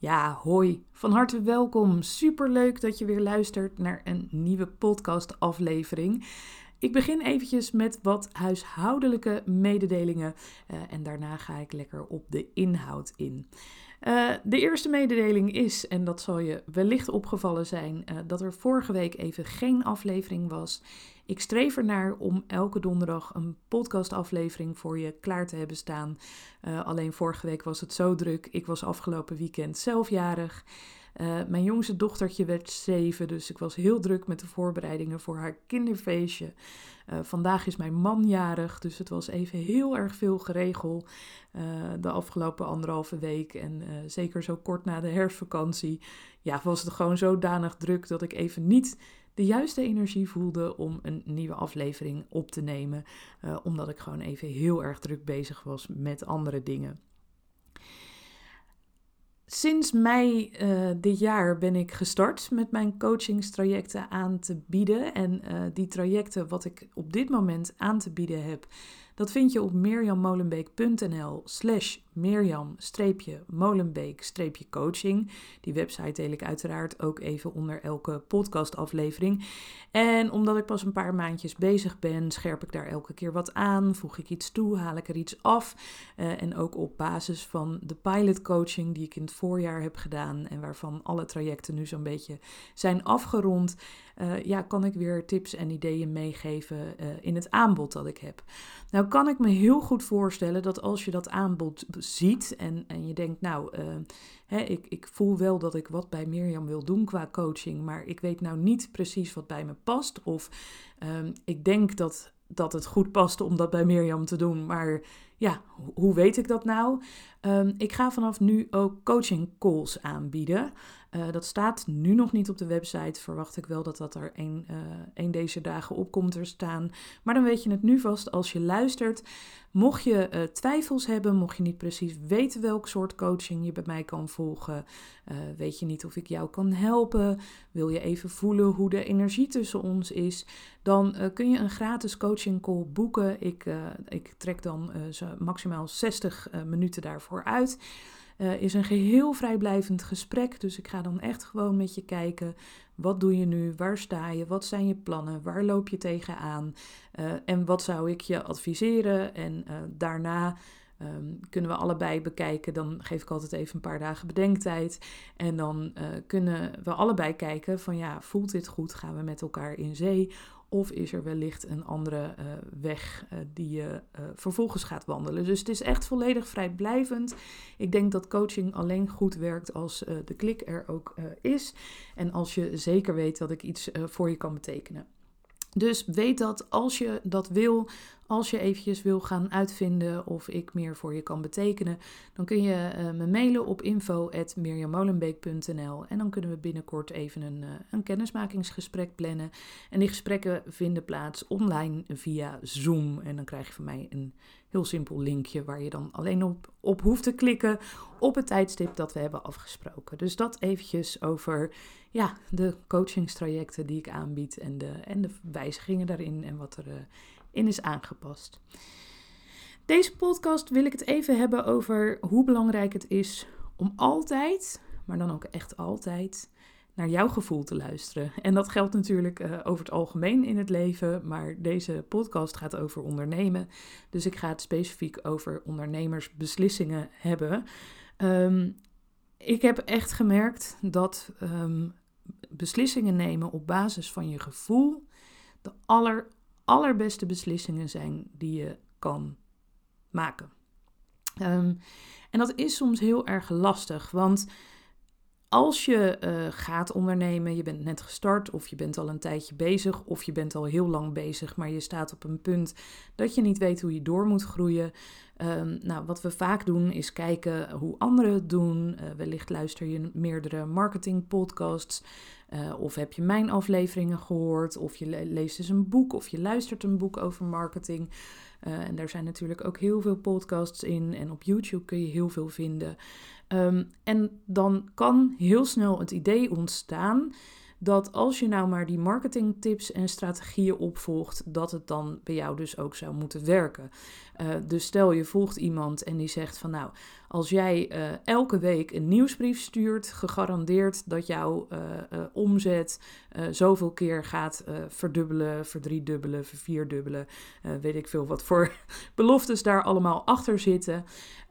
Ja, hoi. Van harte welkom. Super leuk dat je weer luistert naar een nieuwe podcast aflevering. Ik begin eventjes met wat huishoudelijke mededelingen uh, en daarna ga ik lekker op de inhoud in. Uh, de eerste mededeling is, en dat zal je wellicht opgevallen zijn, uh, dat er vorige week even geen aflevering was. Ik streef ernaar om elke donderdag een podcastaflevering voor je klaar te hebben staan. Uh, alleen vorige week was het zo druk. Ik was afgelopen weekend zelfjarig. Uh, mijn jongste dochtertje werd zeven, dus ik was heel druk met de voorbereidingen voor haar kinderfeestje. Uh, vandaag is mijn man jarig, dus het was even heel erg veel geregeld uh, de afgelopen anderhalve week. En zeker zo kort na de herfstvakantie, ja, was het gewoon zodanig druk dat ik even niet de juiste energie voelde om een nieuwe aflevering op te nemen. omdat ik gewoon even heel erg druk bezig was met andere dingen. Sinds mei uh, dit jaar ben ik gestart met mijn coachingstrajecten aan te bieden. En uh, die trajecten wat ik op dit moment aan te bieden heb, dat vind je op mirjammolenbeek.nl slash Mirjam-Molenbeek-coaching. Die website deel ik uiteraard ook even onder elke podcastaflevering. En omdat ik pas een paar maandjes bezig ben, scherp ik daar elke keer wat aan, voeg ik iets toe, haal ik er iets af. Uh, en ook op basis van de pilot coaching die ik in het voorjaar heb gedaan en waarvan alle trajecten nu zo'n beetje zijn afgerond, uh, ja, kan ik weer tips en ideeën meegeven uh, in het aanbod dat ik heb. Nou kan ik me heel goed voorstellen dat als je dat aanbod ziet en, en je denkt, nou, uh, hè, ik, ik voel wel dat ik wat bij Mirjam wil doen qua coaching, maar ik weet nou niet precies wat bij me past. Of um, ik denk dat, dat het goed past om dat bij Mirjam te doen, maar ja, hoe weet ik dat nou? Um, ik ga vanaf nu ook coaching calls aanbieden. Uh, dat staat nu nog niet op de website. Verwacht ik wel dat dat er een, uh, deze dagen op komt te staan. Maar dan weet je het nu vast als je luistert. Mocht je uh, twijfels hebben, mocht je niet precies weten welk soort coaching je bij mij kan volgen, weet je niet of ik jou kan helpen, wil je even voelen hoe de energie tussen ons is, dan kun je een gratis coaching call boeken. Ik, ik trek dan maximaal 60 minuten daarvoor uit. Uh, is een geheel vrijblijvend gesprek. Dus ik ga dan echt gewoon met je kijken. Wat doe je nu? Waar sta je? Wat zijn je plannen? Waar loop je tegenaan? Uh, en wat zou ik je adviseren? En daarna um, kunnen we allebei bekijken. Dan geef ik altijd even een paar dagen bedenktijd. En dan kunnen we allebei kijken van ja, voelt dit goed? Gaan we met elkaar in zee? Of is er wellicht een andere uh, weg uh, die je uh, vervolgens gaat wandelen. Dus het is echt volledig vrijblijvend. Ik denk dat coaching alleen goed werkt als de klik er ook is. En als je zeker weet dat ik iets voor je kan betekenen. Dus weet dat als je dat wil, als je eventjes wil gaan uitvinden of ik meer voor je kan betekenen, dan kun je uh, me mailen op info.mirjamolenbeek.nl en dan kunnen we binnenkort even een, uh, een kennismakingsgesprek plannen. En die gesprekken vinden plaats online via Zoom en dan krijg je van mij een heel simpel linkje waar je dan alleen op, hoeft te klikken op het tijdstip dat we hebben afgesproken. Dus dat eventjes over ja, de coachingstrajecten die ik aanbied en de, en de wijzigingen daarin en wat er uh, in is aangepast. Deze podcast wil ik het even hebben over hoe belangrijk het is om altijd, maar dan ook echt altijd, naar jouw gevoel te luisteren. En dat geldt natuurlijk uh, over het algemeen in het leven, maar deze podcast gaat over ondernemen. Dus ik ga het specifiek over ondernemersbeslissingen hebben. Um, ik heb echt gemerkt dat um, beslissingen nemen op basis van je gevoel de aller, allerbeste beslissingen zijn die je kan maken. Um, en dat is soms heel erg lastig, want als je uh, gaat ondernemen, je bent net gestart of je bent al een tijdje bezig of je bent al heel lang bezig, maar je staat op een punt dat je niet weet hoe je door moet groeien. Um, nou, wat we vaak doen is kijken hoe anderen het doen. Uh, wellicht luister je meerdere marketingpodcasts. Uh, of heb je mijn afleveringen gehoord? Of je leest eens een boek of je luistert een boek over marketing. En daar zijn natuurlijk ook heel veel podcasts in. En op YouTube kun je heel veel vinden. Um, en dan kan heel snel het idee ontstaan dat als je nou maar die marketingtips en strategieën opvolgt, dat het dan bij jou dus ook zou moeten werken. Uh, dus stel je volgt iemand en die zegt van nou, als jij uh, elke week een nieuwsbrief stuurt, gegarandeerd dat jouw uh, omzet zoveel keer gaat verdubbelen, verdriedubbelen, vervierdubbelen, weet ik veel wat voor beloftes daar allemaal achter zitten.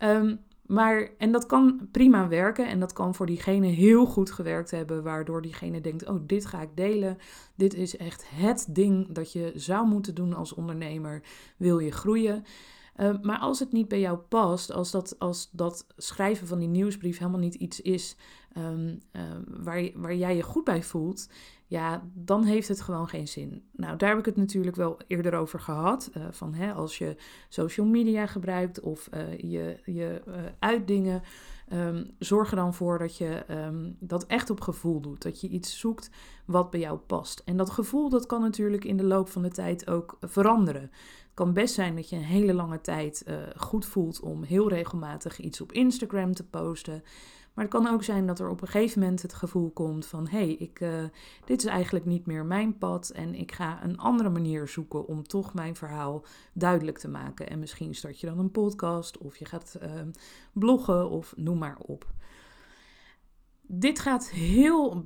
Um, maar, en dat kan prima werken en dat kan voor diegene heel goed gewerkt hebben, waardoor diegene denkt, oh, dit ga ik delen. Dit is echt het ding dat je zou moeten doen als ondernemer, wil je groeien. Uh, maar als het niet bij jou past, als dat, als dat schrijven van die nieuwsbrief helemaal niet iets is um, uh, waar, waar jij je goed bij voelt, ja, dan heeft het gewoon geen zin. Nou, daar heb ik het natuurlijk wel eerder over gehad. Uh, van hè, als je social media gebruikt of uh, je, je uh, uitdingen, zorg er dan voor dat je dat echt op gevoel doet. Dat je iets zoekt wat bij jou past. En dat gevoel dat kan natuurlijk in de loop van de tijd ook veranderen. Kan best zijn dat je een hele lange tijd goed voelt om heel regelmatig iets op Instagram te posten. Maar het kan ook zijn dat er op een gegeven moment het gevoel komt van hé, hey, ik, uh, dit is eigenlijk niet meer mijn pad en ik ga een andere manier zoeken om toch mijn verhaal duidelijk te maken. En misschien start je dan een podcast of je gaat uh, bloggen of noem maar op. Dit gaat heel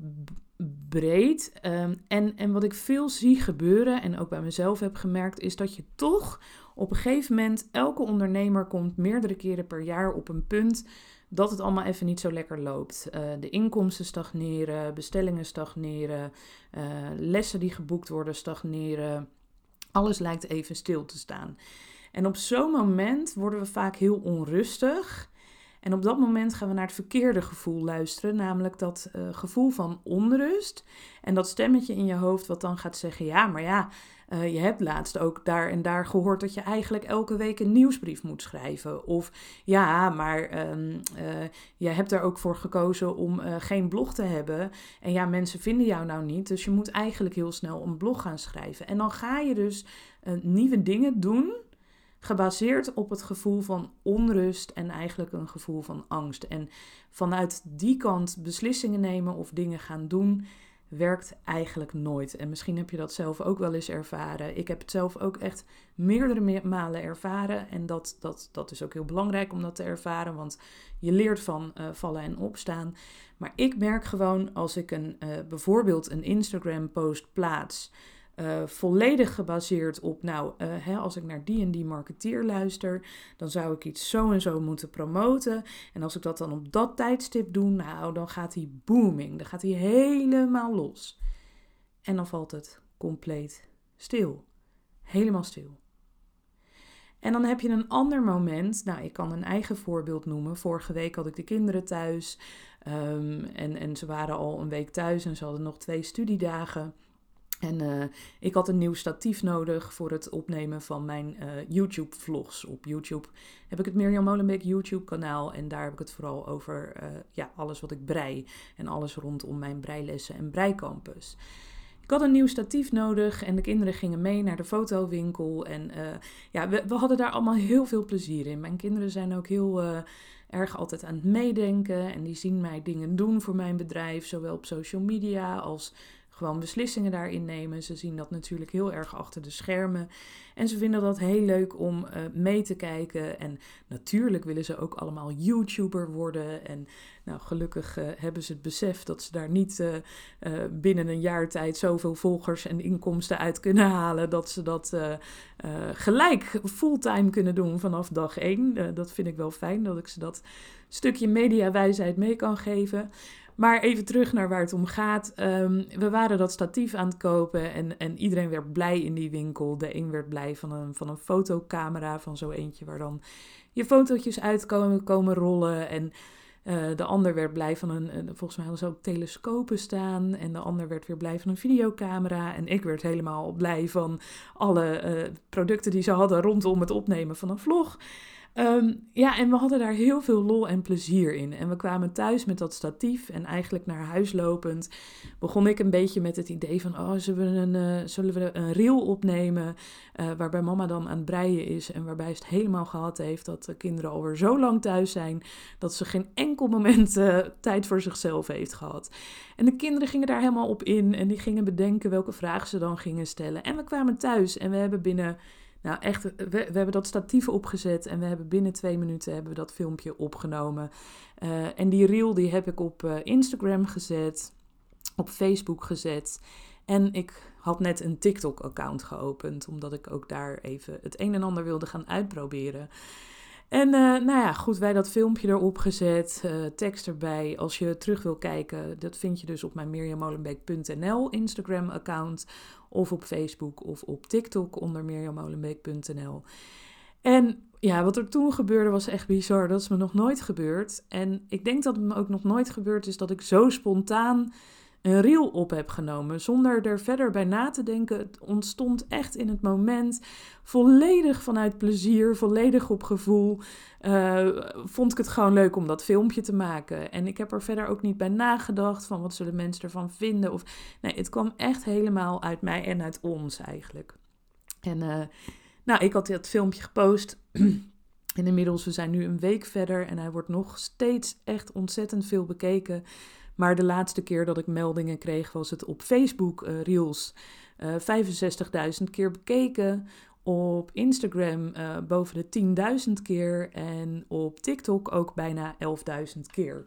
breed. Um, en, en wat ik veel zie gebeuren, en ook bij mezelf heb gemerkt, is dat je toch op een gegeven moment, elke ondernemer komt meerdere keren per jaar op een punt dat het allemaal even niet zo lekker loopt. Uh, de inkomsten stagneren, bestellingen stagneren, uh, lessen die geboekt worden stagneren. Alles lijkt even stil te staan. En op zo'n moment worden we vaak heel onrustig. En op dat moment gaan we naar het verkeerde gevoel luisteren, namelijk dat uh, gevoel van onrust. En dat stemmetje in je hoofd wat dan gaat zeggen: ja, maar ja, uh, je hebt laatst ook daar en daar gehoord dat je eigenlijk elke week een nieuwsbrief moet schrijven. Of ja, maar um, uh, je hebt er ook voor gekozen om geen blog te hebben. En ja, mensen vinden jou nou niet. Dus je moet eigenlijk heel snel een blog gaan schrijven. En dan ga je dus nieuwe dingen doen. Gebaseerd op het gevoel van onrust en eigenlijk een gevoel van angst. En vanuit die kant beslissingen nemen of dingen gaan doen werkt eigenlijk nooit. En misschien heb je dat zelf ook wel eens ervaren. Ik heb het zelf ook echt meerdere malen ervaren. En dat, dat, dat is ook heel belangrijk om dat te ervaren, want je leert van uh, vallen en opstaan. Maar ik merk gewoon als ik een, uh, bijvoorbeeld een Instagram-post plaats uh, volledig gebaseerd op, nou, uh, hè, als ik naar die en die marketeer luister, dan zou ik iets zo en zo moeten promoten. En als ik dat dan op dat tijdstip doe, nou, dan gaat hij booming. Dan gaat hij helemaal los. En dan valt het compleet stil. Helemaal stil. En dan heb je een ander moment. Nou, ik kan een eigen voorbeeld noemen. Vorige week had ik de kinderen thuis. Um, en, en ze waren al een week thuis en ze hadden nog twee studiedagen. En uh, ik had een nieuw statief nodig voor het opnemen van mijn uh, YouTube-vlogs. Op YouTube heb ik het Mirjam Molenbeek YouTube-kanaal. En daar heb ik het vooral over uh, ja, alles wat ik brei. En alles rondom mijn breilessen en breicampus. Ik had een nieuw statief nodig en de kinderen gingen mee naar de fotowinkel. En ja, we, we, hadden daar allemaal heel veel plezier in. Mijn kinderen zijn ook heel erg altijd aan het meedenken. En die zien mij dingen doen voor mijn bedrijf, zowel op social media als gewoon beslissingen daarin nemen. Ze zien dat natuurlijk heel erg achter de schermen. En ze vinden dat heel leuk om uh, mee te kijken. En natuurlijk willen ze ook allemaal YouTuber worden. En nou, gelukkig uh, hebben ze het besef dat ze daar niet uh, binnen een jaar tijd zoveel volgers en inkomsten uit kunnen halen. Dat ze dat gelijk fulltime kunnen doen vanaf dag één. dat vind ik wel fijn dat ik ze dat stukje mediawijsheid mee kan geven. Maar even terug naar waar het om gaat. Um, we waren dat statief aan het kopen en, en iedereen werd blij in die winkel. De een werd blij van een, van een fotocamera, van zo eentje waar dan je fotootjes uitkomen komen rollen. En de ander werd blij van een, volgens mij hadden ze ook telescopen staan. En de ander werd weer blij van een videocamera. En ik werd helemaal blij van alle producten die ze hadden rondom het opnemen van een vlog. Ehm, ja, en we hadden daar heel veel lol en plezier in. En we kwamen thuis met dat statief en eigenlijk naar huis lopend begon ik een beetje met het idee van, oh, zullen we een, uh, zullen we een reel opnemen uh, waarbij mama dan aan het breien is en waarbij ze het helemaal gehad heeft dat de kinderen alweer zo lang thuis zijn dat ze geen enkel moment uh, tijd voor zichzelf heeft gehad. En de kinderen gingen daar helemaal op in en die gingen bedenken welke vragen ze dan gingen stellen. En we kwamen thuis en we hebben binnen nou, echt, we, hebben dat statief opgezet en we hebben binnen twee minuten hebben we dat filmpje opgenomen. Uh, en die reel die heb ik op uh, Instagram gezet, op Facebook gezet. En ik had net een TikTok-account geopend, omdat ik ook daar even het een en ander wilde gaan uitproberen. En uh, nou ja, goed, wij dat filmpje erop gezet, uh, tekst erbij. Als je terug wil kijken, dat vind je dus op mijn mirjamolenbeek.nl Instagram-account. Of op Facebook of op TikTok onder mirjamolenbeek.nl. En ja, wat er toen gebeurde was echt bizar. Dat is me nog nooit gebeurd. En ik denk dat het me ook nog nooit gebeurd is dat ik zo spontaan een reel op heb genomen. Zonder er verder bij na te denken. Het ontstond echt in het moment. Volledig vanuit plezier, volledig op gevoel. Uh, vond ik het gewoon leuk om dat filmpje te maken. En ik heb er verder ook niet bij nagedacht van wat zullen mensen ervan vinden. Of, nee, het kwam echt helemaal uit mij en uit ons eigenlijk. En uh, nou, ik had dat filmpje gepost. Inmiddels, we zijn nu een week verder en hij wordt nog steeds echt ontzettend veel bekeken. Maar de laatste keer dat ik meldingen kreeg, was het op Facebook uh, Reels. Uh, eh, 65.000 keer bekeken. Op Instagram uh, boven de 10.000 keer. En op TikTok ook bijna 11.000 keer.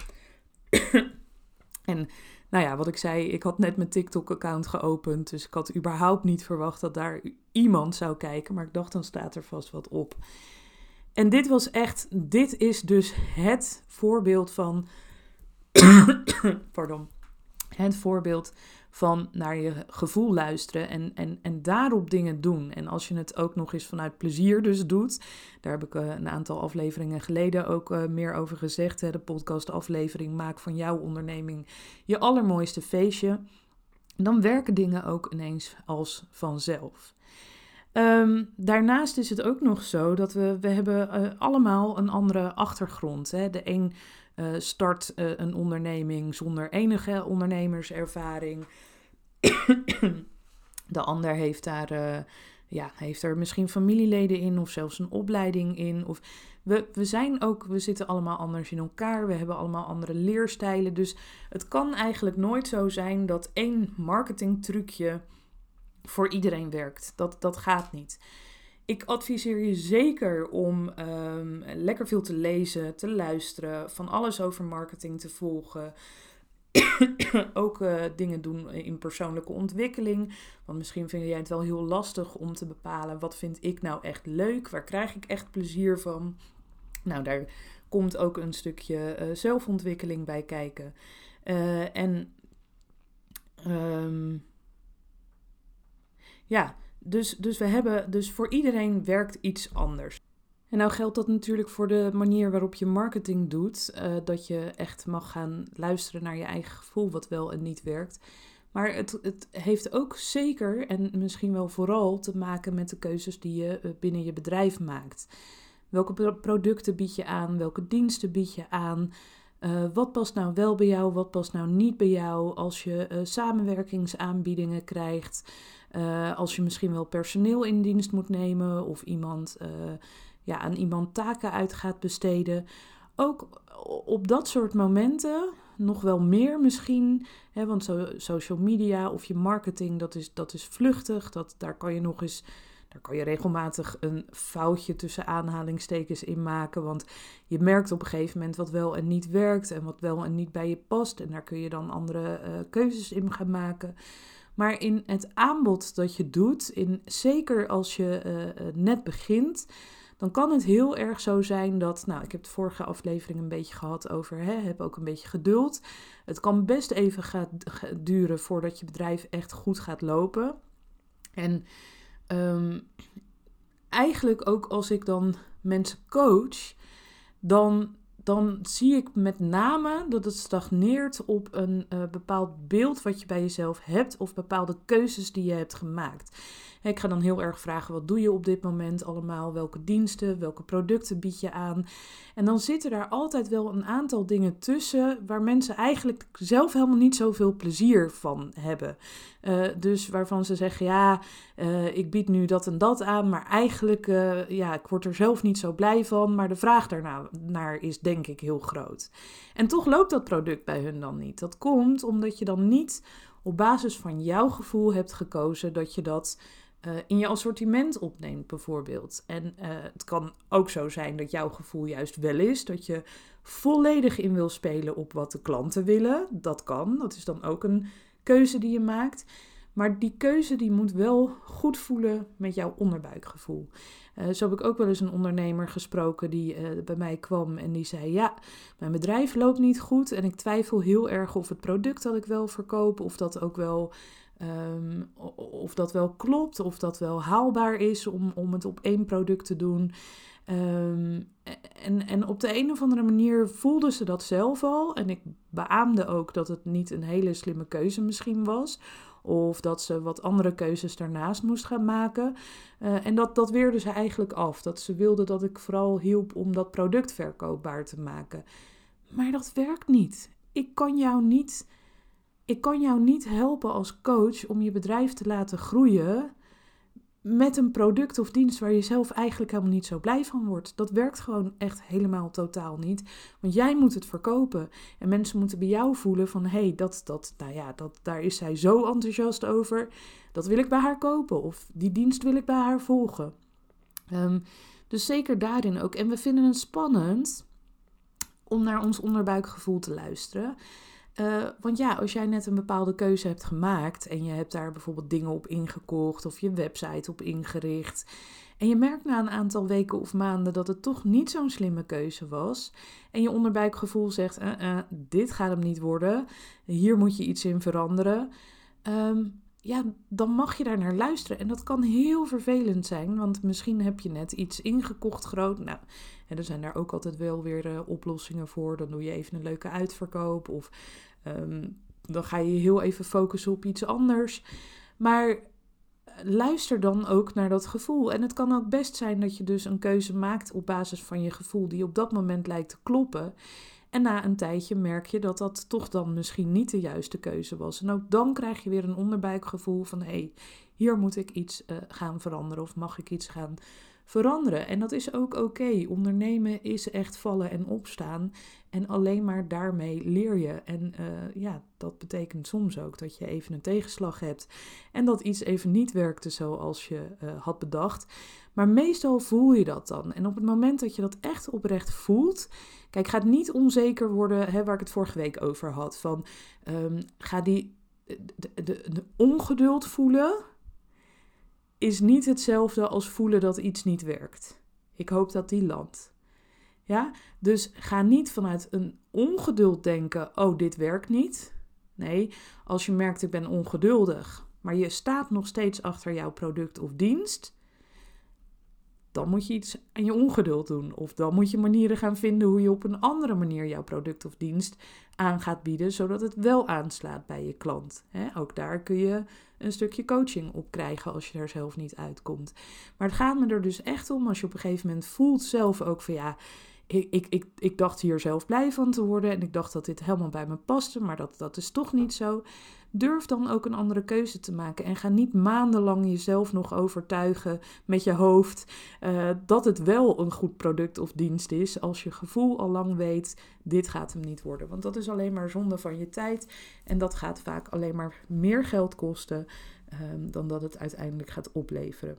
en nou ja, wat ik zei, ik had net mijn TikTok-account geopend. Dus ik had überhaupt niet verwacht dat daar iemand zou kijken. Maar ik dacht, dan staat er vast wat op. En dit was echt, dit is dus het voorbeeld van pardon, het voorbeeld van naar je gevoel luisteren en, en, en daarop dingen doen. En als je het ook nog eens vanuit plezier dus doet, daar heb ik uh, een aantal afleveringen geleden ook uh, meer over gezegd. Hè, de podcast aflevering Maak van jouw onderneming je allermooiste feestje. Dan werken dingen ook ineens als vanzelf. Um, daarnaast is het ook nog zo dat we, we hebben uh, allemaal een andere achtergrond. Hè. De een uh, start uh, een onderneming zonder enige ondernemerservaring. de ander heeft daar, uh, ja, heeft er misschien familieleden in of zelfs een opleiding in. Of we, we zijn ook, we zitten allemaal anders in elkaar. We hebben allemaal andere leerstijlen. Dus het kan eigenlijk nooit zo zijn dat één marketingtrucje voor iedereen werkt. Dat, dat gaat niet. Ik adviseer je zeker om um, lekker veel te lezen, te luisteren, van alles over marketing te volgen. ook uh, dingen doen in persoonlijke ontwikkeling. Want misschien vind jij het wel heel lastig om te bepalen wat vind ik nou echt leuk, waar krijg ik echt plezier van. Nou, daar komt ook een stukje uh, zelfontwikkeling bij kijken. Uh, en um, ja, dus, dus we hebben, dus voor iedereen werkt iets anders. En nou geldt dat natuurlijk voor de manier waarop je marketing doet. Uh, dat je echt mag gaan luisteren naar je eigen gevoel, wat wel en niet werkt. Maar het, het heeft ook zeker en misschien wel vooral te maken met de keuzes die je eh, binnen je bedrijf maakt. Welke producten bied je aan? Welke diensten bied je aan? Uh, wat past nou wel bij jou? Wat past nou niet bij jou? Als je samenwerkingsaanbiedingen krijgt. Uh, als je misschien wel personeel in dienst moet nemen of iemand, uh, ja, aan iemand taken uit gaat besteden. Ook op dat soort momenten, nog wel meer misschien, hè, want so, social media of je marketing, dat is, dat is vluchtig. Dat, daar kan je nog eens, daar kan je regelmatig een foutje tussen aanhalingstekens in maken. Want je merkt op een gegeven moment wat wel en niet werkt en wat wel en niet bij je past. En daar kun je dan andere uh, keuzes in gaan maken. Maar in het aanbod dat je doet, in, zeker als je uh, net begint, dan kan het heel erg zo zijn dat, nou, ik heb de vorige aflevering een beetje gehad over, hè, heb ook een beetje geduld. Het kan best even gaat, duren voordat je bedrijf echt goed gaat lopen. En um, eigenlijk ook als ik dan mensen coach, dan dan zie ik met name dat het stagneert op een uh, bepaald beeld wat je bij jezelf hebt of bepaalde keuzes die je hebt gemaakt. Ik ga dan heel erg vragen: wat doe je op dit moment allemaal? Welke diensten, welke producten bied je aan? En dan zitten daar altijd wel een aantal dingen tussen waar mensen eigenlijk zelf helemaal niet zoveel plezier van hebben. Uh, dus waarvan ze zeggen: ja, uh, ik bied nu dat en dat aan, maar eigenlijk, uh, ja, ik word er zelf niet zo blij van. Maar de vraag daarna naar is denk ik heel groot. En toch loopt dat product bij hun dan niet. Dat komt omdat je dan niet op basis van jouw gevoel hebt gekozen dat je dat uh, in je assortiment opneemt, bijvoorbeeld. En uh, het kan ook zo zijn dat jouw gevoel juist wel is dat je volledig in wil spelen op wat de klanten willen. Dat kan, dat is dan ook een keuze die je maakt. Maar die keuze die moet wel goed voelen met jouw onderbuikgevoel. Uh, zo heb ik ook wel eens een ondernemer gesproken die bij mij kwam en die zei: Ja, mijn bedrijf loopt niet goed en ik twijfel heel erg of het product dat ik wel verkoop, of dat ook wel Um, of dat wel klopt, of dat wel haalbaar is om, om het op één product te doen. Um, en, en op de een of andere manier voelde ze dat zelf al. En ik beaamde ook dat het niet een hele slimme keuze misschien was. Of dat ze wat andere keuzes daarnaast moest gaan maken. Uh, en dat, dat weerde ze eigenlijk af. Dat ze wilde dat ik vooral hielp om dat product verkoopbaar te maken. Maar dat werkt niet. Ik kan jou niet ik kan jou niet helpen als coach om je bedrijf te laten groeien met een product of dienst waar je zelf eigenlijk helemaal niet zo blij van wordt. Dat werkt gewoon echt helemaal totaal niet. Want jij moet het verkopen. En mensen moeten bij jou voelen van hé, hey, dat, dat, nou ja, dat, daar is zij zo enthousiast over. Dat wil ik bij haar kopen. Of die dienst wil ik bij haar volgen. Um, dus zeker daarin ook. En we vinden het spannend om naar ons onderbuikgevoel te luisteren. Uh, want ja, als jij net een bepaalde keuze hebt gemaakt en je hebt daar bijvoorbeeld dingen op ingekocht of je website op ingericht. En je merkt na een aantal weken of maanden dat het toch niet zo'n slimme keuze was. En je onderbuikgevoel zegt: uh, uh, dit gaat hem niet worden. Hier moet je iets in veranderen. Um, ja, dan mag je daar naar luisteren. En dat kan heel vervelend zijn, want misschien heb je net iets ingekocht groot. Nou, en er zijn daar ook altijd wel weer uh, oplossingen voor. Dan doe je even een leuke uitverkoop of um, dan ga je heel even focussen op iets anders. Maar eh, luister dan ook naar dat gevoel. En het kan ook best zijn dat je dus een keuze maakt op basis van je gevoel die op dat moment lijkt te kloppen. En na een tijdje merk je dat dat toch dan misschien niet de juiste keuze was. En ook dan krijg je weer een onderbuikgevoel van hé, hey, hier moet ik iets uh, gaan veranderen of mag ik iets gaan veranderen. En dat is ook oké. Ondernemen is echt vallen en opstaan. En alleen maar daarmee leer je. En uh, ja, dat betekent soms ook dat je even een tegenslag hebt. En dat iets even niet werkte zoals je uh, had bedacht. Maar meestal voel je dat dan. En op het moment dat je dat echt oprecht voelt. Kijk, gaat niet onzeker worden, hè, waar ik het vorige week over had. Van um, ga die de, de ongeduld voelen is niet hetzelfde als voelen dat iets niet werkt. Ik hoop dat die landt. Ja, dus ga niet vanuit een ongeduld denken: oh, dit werkt niet. Nee, als je merkt ik ben ongeduldig, maar je staat nog steeds achter jouw product of dienst, dan moet je iets aan je ongeduld doen. Of dan moet je manieren gaan vinden hoe je op een andere manier jouw product of dienst aan gaat bieden, zodat het wel aanslaat bij je klant. ook daar kun je een stukje coaching op krijgen als je daar zelf niet uitkomt. Maar het gaat me er dus echt om als je op een gegeven moment voelt zelf ook van ja. Ik, ik, ik, ik dacht hier zelf blij van te worden en ik dacht dat dit helemaal bij me paste, maar dat, dat is toch niet zo. Durf dan ook een andere keuze te maken en ga niet maandenlang jezelf nog overtuigen met je hoofd uh, dat het wel een goed product of dienst is als je gevoel al lang weet, dit gaat hem niet worden. Want dat is alleen maar zonde van je tijd en dat gaat vaak alleen maar meer geld kosten um, dan dat het uiteindelijk gaat opleveren.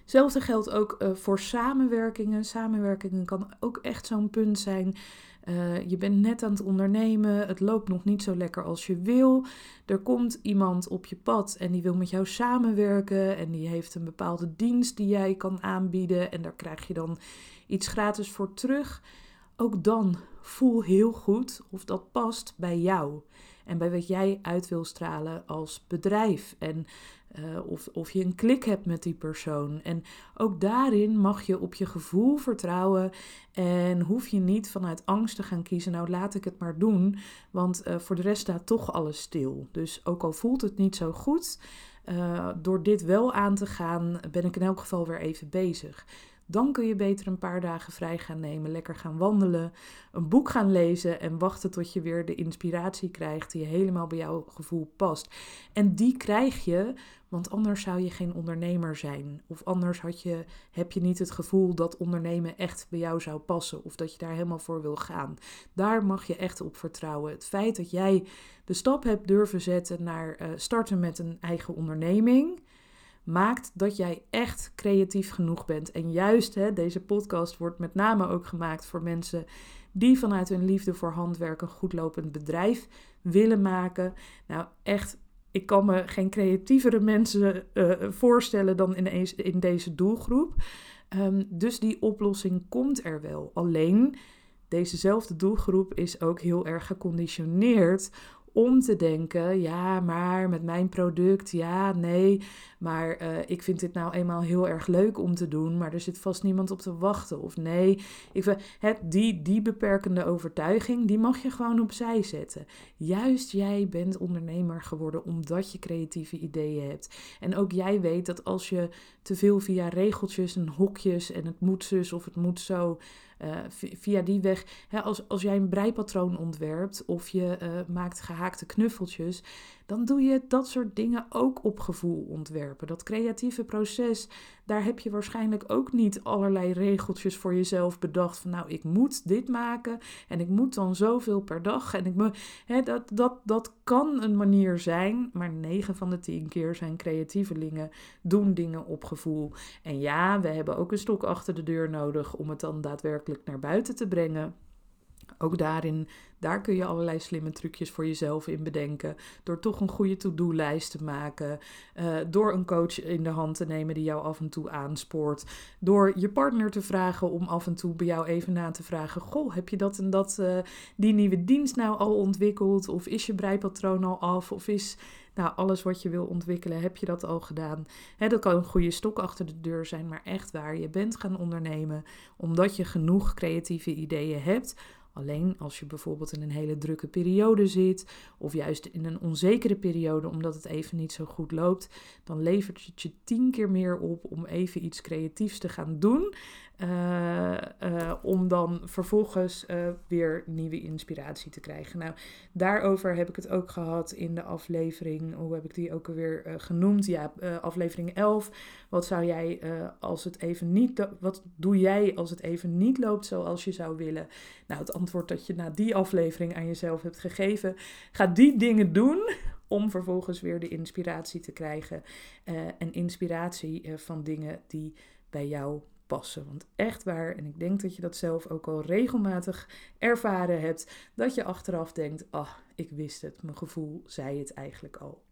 Hetzelfde geldt ook uh, voor samenwerkingen. Samenwerkingen kan ook echt zo'n punt zijn uh, je bent net aan het ondernemen, het loopt nog niet zo lekker als je wil. Er komt iemand op je pad en die wil met jou samenwerken en die heeft een bepaalde dienst die jij kan aanbieden en daar krijg je dan iets gratis voor terug. Ook dan voel heel goed of dat past bij jou. En bij wat jij uit wil stralen als bedrijf. En uh, of, of je een klik hebt met die persoon. En ook daarin mag je op je gevoel vertrouwen. En hoef je niet vanuit angst te gaan kiezen. Nou, laat ik het maar doen. Want uh, voor de rest staat toch alles stil. Dus ook al voelt het niet zo goed. Uh, door dit wel aan te gaan, ben ik in elk geval weer even bezig. Dan kun je beter een paar dagen vrij gaan nemen, lekker gaan wandelen, een boek gaan lezen en wachten tot je weer de inspiratie krijgt die helemaal bij jouw gevoel past. En die krijg je, want anders zou je geen ondernemer zijn. Of anders had je, heb je niet het gevoel dat ondernemen echt bij jou zou passen of dat je daar helemaal voor wil gaan. Daar mag je echt op vertrouwen. Het feit dat jij de stap hebt durven zetten naar uh, starten met een eigen onderneming maakt dat jij echt creatief genoeg bent. En juist hè, deze podcast wordt met name ook gemaakt voor mensen die vanuit hun liefde voor handwerk een goedlopend bedrijf willen maken. Nou, echt, ik kan me geen creatievere mensen uh, voorstellen dan in, in, deze doelgroep. Um, dus die oplossing komt er wel. Alleen dezezelfde doelgroep is ook heel erg geconditioneerd om te denken, ja, maar met mijn product, ja, nee, maar uh, ik vind dit nou eenmaal heel erg leuk om te doen, maar er zit vast niemand op te wachten. Of nee, ik het, die, die beperkende overtuiging, die mag je gewoon opzij zetten. Juist jij bent ondernemer geworden omdat je creatieve ideeën hebt. En ook jij weet dat als je te veel via regeltjes en hokjes en het moet zus of het moet zo uh, via die weg, hè, als, als jij een breipatroon ontwerpt of je uh, maakt gehaakte knuffeltjes, dan doe je dat soort dingen ook op gevoel ontwerpen. Dat creatieve proces, daar heb je waarschijnlijk ook niet allerlei regeltjes voor jezelf bedacht. Van nou, ik moet dit maken en ik moet dan zoveel per dag. En ik me, hè, dat, dat, dat kan een manier zijn, maar 9 van de 10 keer zijn creatievelingen doen dingen op gevoel. En ja, we hebben ook een stok achter de deur nodig om het dan daadwerkelijk naar buiten te brengen. Ook daarin, daar kun je allerlei slimme trucjes voor jezelf in bedenken. Door toch een goede to-do-lijst te maken. Uh, door een coach in de hand te nemen die jou af en toe aanspoort. Door je partner te vragen om af en toe bij jou even na te vragen: Goh, heb je dat en dat, uh, die nieuwe dienst nou al ontwikkeld? Of is je breipatroon al af? Of is nou, alles wat je wil ontwikkelen, heb je dat al gedaan? He, dat kan een goede stok achter de deur zijn, maar echt waar. Je bent gaan ondernemen omdat je genoeg creatieve ideeën hebt Alleen als je bijvoorbeeld in een hele drukke periode zit, of juist in een onzekere periode omdat het even niet zo goed loopt, dan levert het je tien keer meer op om even iets creatiefs te gaan doen. Uh, uh, om dan vervolgens uh, weer nieuwe inspiratie te krijgen. Nou, daarover heb ik het ook gehad in de aflevering. Hoe heb ik die ook alweer genoemd? Ja, aflevering 11. Wat zou jij als het even niet. Wat doe jij als het even niet loopt zoals je zou willen? Nou, het antwoord dat je na die aflevering aan jezelf hebt gegeven. Ga die dingen doen om vervolgens weer de inspiratie te krijgen. en inspiratie van dingen die bij jou passen. Want echt waar, en ik denk dat je dat zelf ook al regelmatig ervaren hebt, dat je achteraf denkt: ah, ik wist het, mijn gevoel zei het eigenlijk al.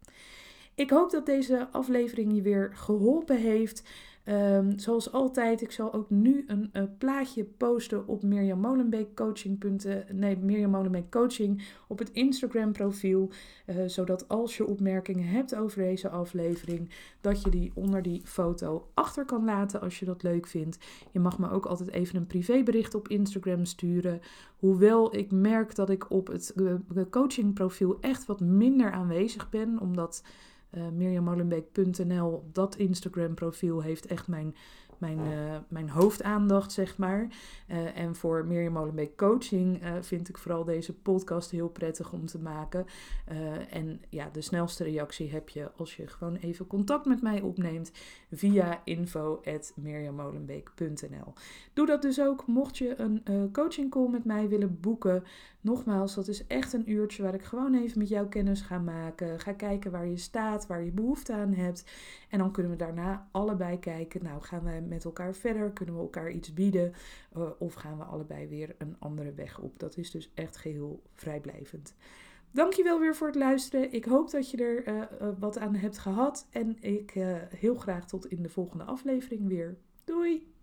Ik hoop dat deze aflevering je weer geholpen heeft. Um, zoals altijd, ik zal ook nu een uh, plaatje posten op Mirjam Molenbeek coaching. Nee, Mirjam Molenbeek coaching op het Instagram profiel. Uh, zodat als je opmerkingen hebt over deze aflevering, dat je die onder die foto achter kan laten als je dat leuk vindt. Je mag me ook altijd even een privébericht op Instagram sturen. Hoewel ik merk dat ik op het uh, coaching profiel echt wat minder aanwezig ben, omdat uh, mirjammolenbeek.nl, dat Instagram profiel heeft echt mijn mijn, uh, mijn hoofdaandacht, zeg maar. Uh, en voor Mirjam Molenbeek Coaching vind ik vooral deze podcast heel prettig om te maken. en ja, de snelste reactie heb je als je gewoon even contact met mij opneemt via info.mirjammolenbeek.nl Doe dat dus ook mocht je een coaching call met mij willen boeken. Nogmaals, dat is echt een uurtje waar ik gewoon even met jou kennis ga maken. Ga kijken waar je staat, waar je behoefte aan hebt. En dan kunnen we daarna allebei kijken, nou gaan we met elkaar verder? Kunnen we elkaar iets bieden? Uh, of gaan we allebei weer een andere weg op? Dat is dus echt geheel vrijblijvend. Dankjewel weer voor het luisteren. Ik hoop dat je er uh, uh, wat aan hebt gehad. En ik heel graag tot in de volgende aflevering weer. Doei!